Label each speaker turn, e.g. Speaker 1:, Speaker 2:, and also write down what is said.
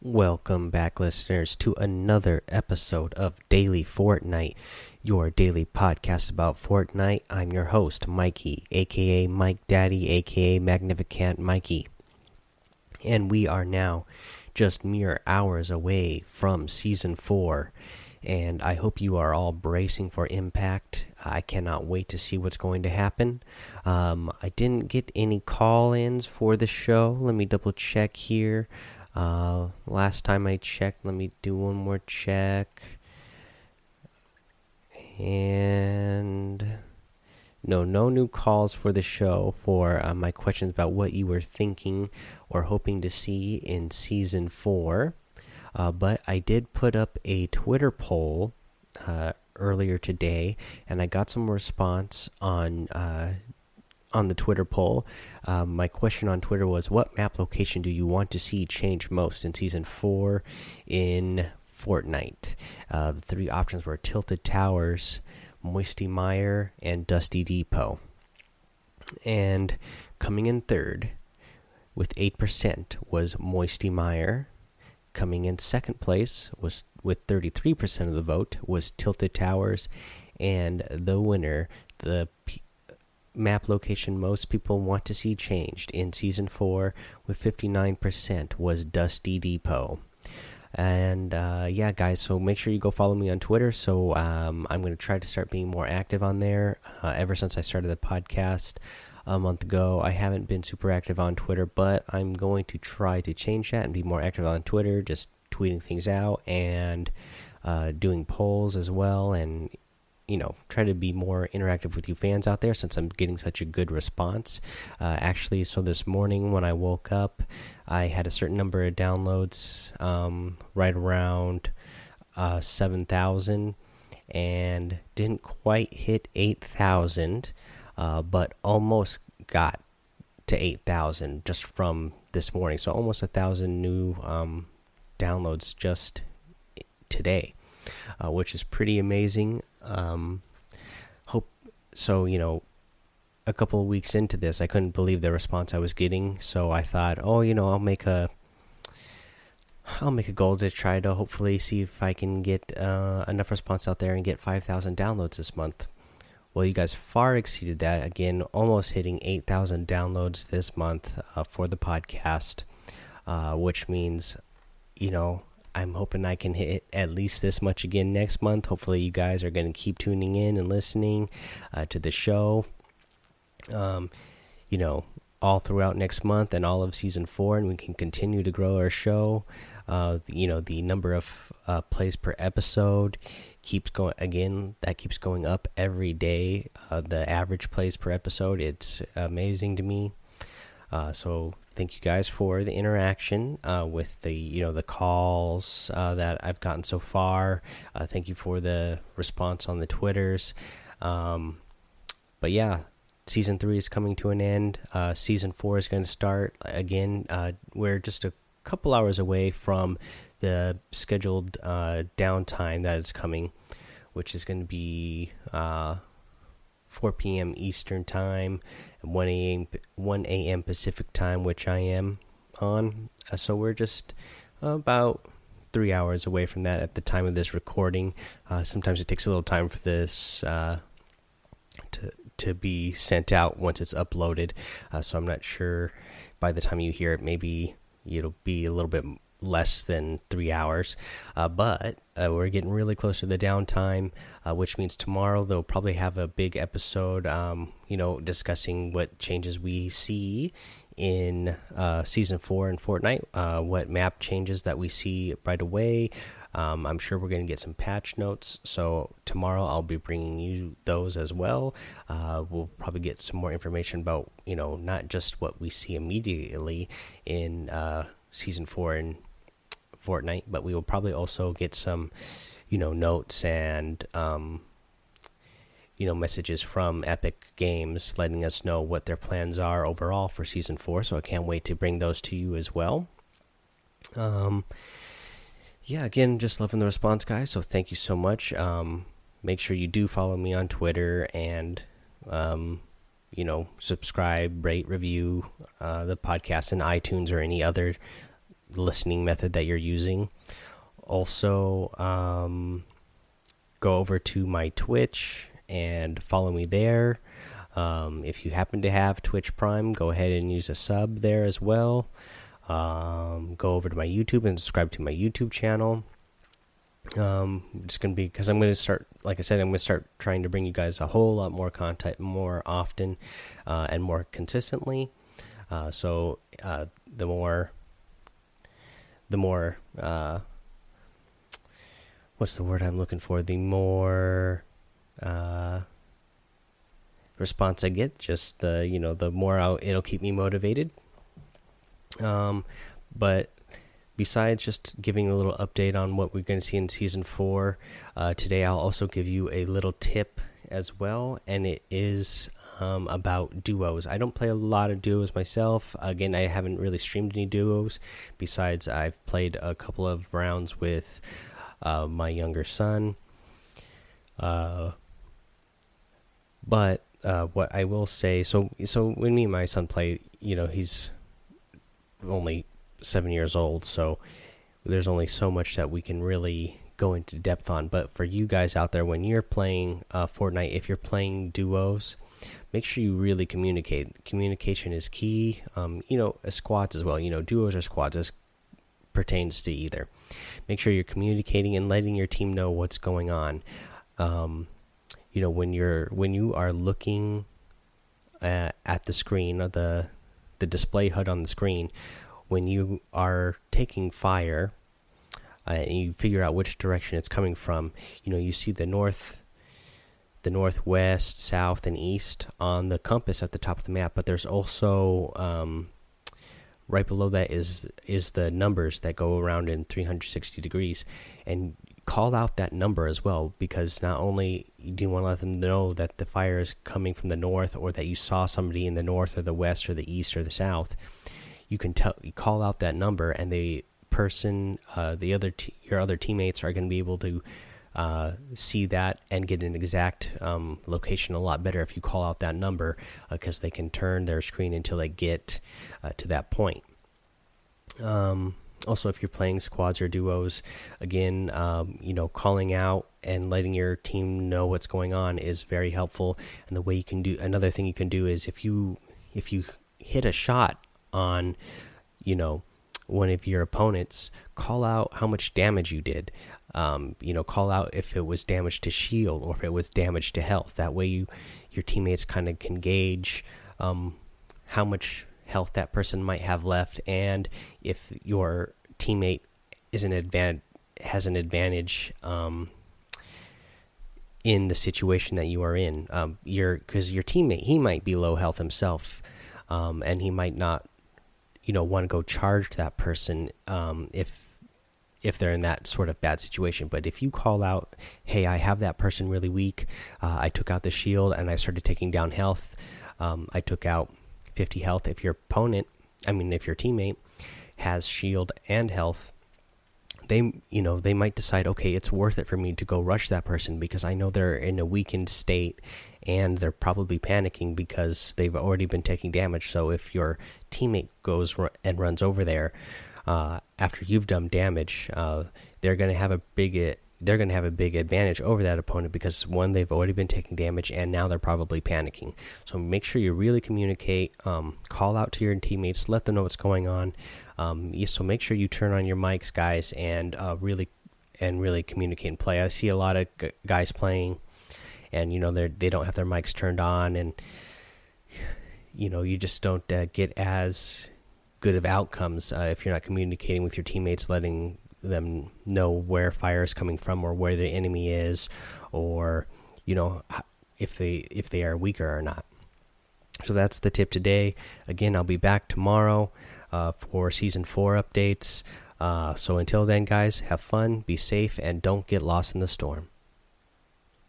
Speaker 1: Welcome back, listeners, to another episode of Daily Fortnite, your daily podcast about Fortnite. I'm your host, Mikey, aka Mike Daddy, aka Magnificent Mikey. And we are now just mere hours away from Season 4. And I hope you are all bracing for impact. I cannot wait to see what's going to happen. Um, I didn't get any call ins for the show. Let me double check here. Uh, last time I checked, let me do one more check. And no, no new calls for the show for uh, my questions about what you were thinking or hoping to see in season four. Uh, but I did put up a Twitter poll uh, earlier today, and I got some response on uh, on the Twitter poll. Um, my question on Twitter was, "What map location do you want to see change most in season four in Fortnite?" Uh, the three options were Tilted Towers, Moisty Mire, and Dusty Depot. And coming in third, with eight percent, was Moisty Mire. Coming in second place was with 33% of the vote was Tilted Towers, and the winner, the map location most people want to see changed in season 4 with 59% was Dusty Depot. And uh, yeah, guys, so make sure you go follow me on Twitter. So um, I'm going to try to start being more active on there. Uh, ever since I started the podcast a month ago, I haven't been super active on Twitter, but I'm going to try to change that and be more active on Twitter, just tweeting things out and uh, doing polls as well. And you know try to be more interactive with you fans out there since I'm getting such a good response. Uh, actually, so this morning when I woke up, I had a certain number of downloads, um, right around uh, seven thousand, and didn't quite hit eight thousand, uh, but almost got to eight thousand just from this morning. So almost a thousand new um, downloads just today. Uh, which is pretty amazing. Um, hope so. You know, a couple of weeks into this, I couldn't believe the response I was getting. So I thought, oh, you know, I'll make a I'll make a goal to try to hopefully see if I can get uh, enough response out there and get 5,000 downloads this month. Well, you guys far exceeded that. Again, almost hitting 8,000 downloads this month uh, for the podcast, uh, which means, you know, I'm hoping I can hit at least this much again next month. Hopefully, you guys are going to keep tuning in and listening uh, to the show. Um, you know, all throughout next month and all of season four, and we can continue to grow our show. Uh, you know, the number of uh, plays per episode keeps going again. That keeps going up every day. Uh, the average plays per episode, it's amazing to me. Uh, so thank you guys for the interaction uh, with the you know the calls uh, that I've gotten so far. Uh, thank you for the response on the twitters. Um, but yeah, season three is coming to an end. Uh, season four is going to start again. Uh, we're just a couple hours away from the scheduled downtime that is coming, which is going to be 4 p.m. Eastern time, 1 a.m. 1 a.m. Pacific time, which I am on. Uh, so we're just about three hours away from that at the time of this recording. Uh, sometimes it takes a little time for this uh, to to be sent out once it's uploaded. Uh, so I'm not sure by the time you hear it, maybe it'll be a little bit less than three hours. Uh, but uh, we're getting really close to the downtime, uh, which means tomorrow they'll probably have a big episode, um, you know, discussing what changes we see in uh, season four in Fortnite, uh, what map changes that we see right away. Um, I'm sure we're going to get some patch notes. So tomorrow I'll be bringing you those as well. Uh, we'll probably get some more information about, you know, not just what we see immediately in season four and Fortnite, but we will probably also get some, you know, notes and um, you know messages from Epic Games letting us know what their plans are overall for season four. So I can't wait to bring those to you as well. Um, yeah, again, just loving the response, guys. So thank you so much. Um, make sure you do follow me on Twitter and um, you know subscribe, rate, review uh, the podcast in iTunes or any other listening method that you're using. Also, um, go over to my Twitch and follow me there. Um, if you happen to have Twitch Prime, go ahead and use a sub there as well. Um, go over to my YouTube and subscribe to my YouTube channel. Um, it's gonna be because I'm gonna start, like I said, I'm gonna start trying to bring you guys a whole lot more content more often uh, and more consistently. Uh, so uh, the more, the more, uh, what's the word I'm looking for? The more uh, response I get, just the you know the more I'll, it'll keep me motivated. Um, but besides just giving a little update on what we're going to see in season four, uh, today I'll also give you a little tip as well, and it is um, about duos. I don't play a lot of duos myself. Again, I haven't really streamed any duos. Besides, I've played a couple of rounds with uh, my younger son. Uh, but uh, what I will say, so so when me and my son play, you know, he's only seven years old, so there's only so much that we can really go into depth on. But for you guys out there, when you're playing uh, Fortnite, if you're playing duos, make sure you really communicate. Communication is key. Um, you know, squads as well. You know, duos or squads as pertains to either. Make sure you're communicating and letting your team know what's going on. Um, you know, when you're when you are looking at, at the screen or the the display HUD on the screen, when you are taking fire uh, and you figure out which direction it's coming from, you know, you see the north, the northwest, south, and east on the compass at the top of the map. But there's also um, right below that is is the numbers that go around in 360 degrees, and call out that number as well because not only do you want to let them know that the fire is coming from the north or that you saw somebody in the north or the west or the east or the south you can tell you call out that number and the person uh, the other your other teammates are going to be able to uh, see that and get an exact um, location a lot better if you call out that number because uh, they can turn their screen until they get uh, to that point. Um, also if you're playing squads or duos again um, you know calling out and letting your team know what's going on is very helpful. And the way you can do another thing you can do is if you if you hit a shot on you know one of your opponents call out how much damage you did um, you know call out if it was damage to shield or if it was damage to health that way you your teammates kind of can gauge um, how much health that person might have left and if your teammate is an advan has an advantage um, in the situation that you are in. Um, your because your teammate he might be low health himself, um, and he might not, you know, want to go charge that person um, if if they're in that sort of bad situation. But if you call out, "Hey, I have that person really weak. Uh, I took out the shield and I started taking down health. Um, I took out 50 health." If your opponent, I mean, if your teammate has shield and health they you know they might decide okay it's worth it for me to go rush that person because i know they're in a weakened state and they're probably panicking because they've already been taking damage so if your teammate goes and runs over there uh, after you've done damage uh, they're going to have a big they're going to have a big advantage over that opponent because one they've already been taking damage and now they're probably panicking so make sure you really communicate um, call out to your teammates let them know what's going on um, so make sure you turn on your mics, guys, and uh, really and really communicate and play. I see a lot of guys playing, and you know they they don't have their mics turned on, and you know you just don't uh, get as good of outcomes uh, if you're not communicating with your teammates, letting them know where fire is coming from or where the enemy is, or you know if they if they are weaker or not. So that's the tip today. Again, I'll be back tomorrow uh, for season four updates. Uh, so until then, guys, have fun, be safe, and don't get lost in the storm.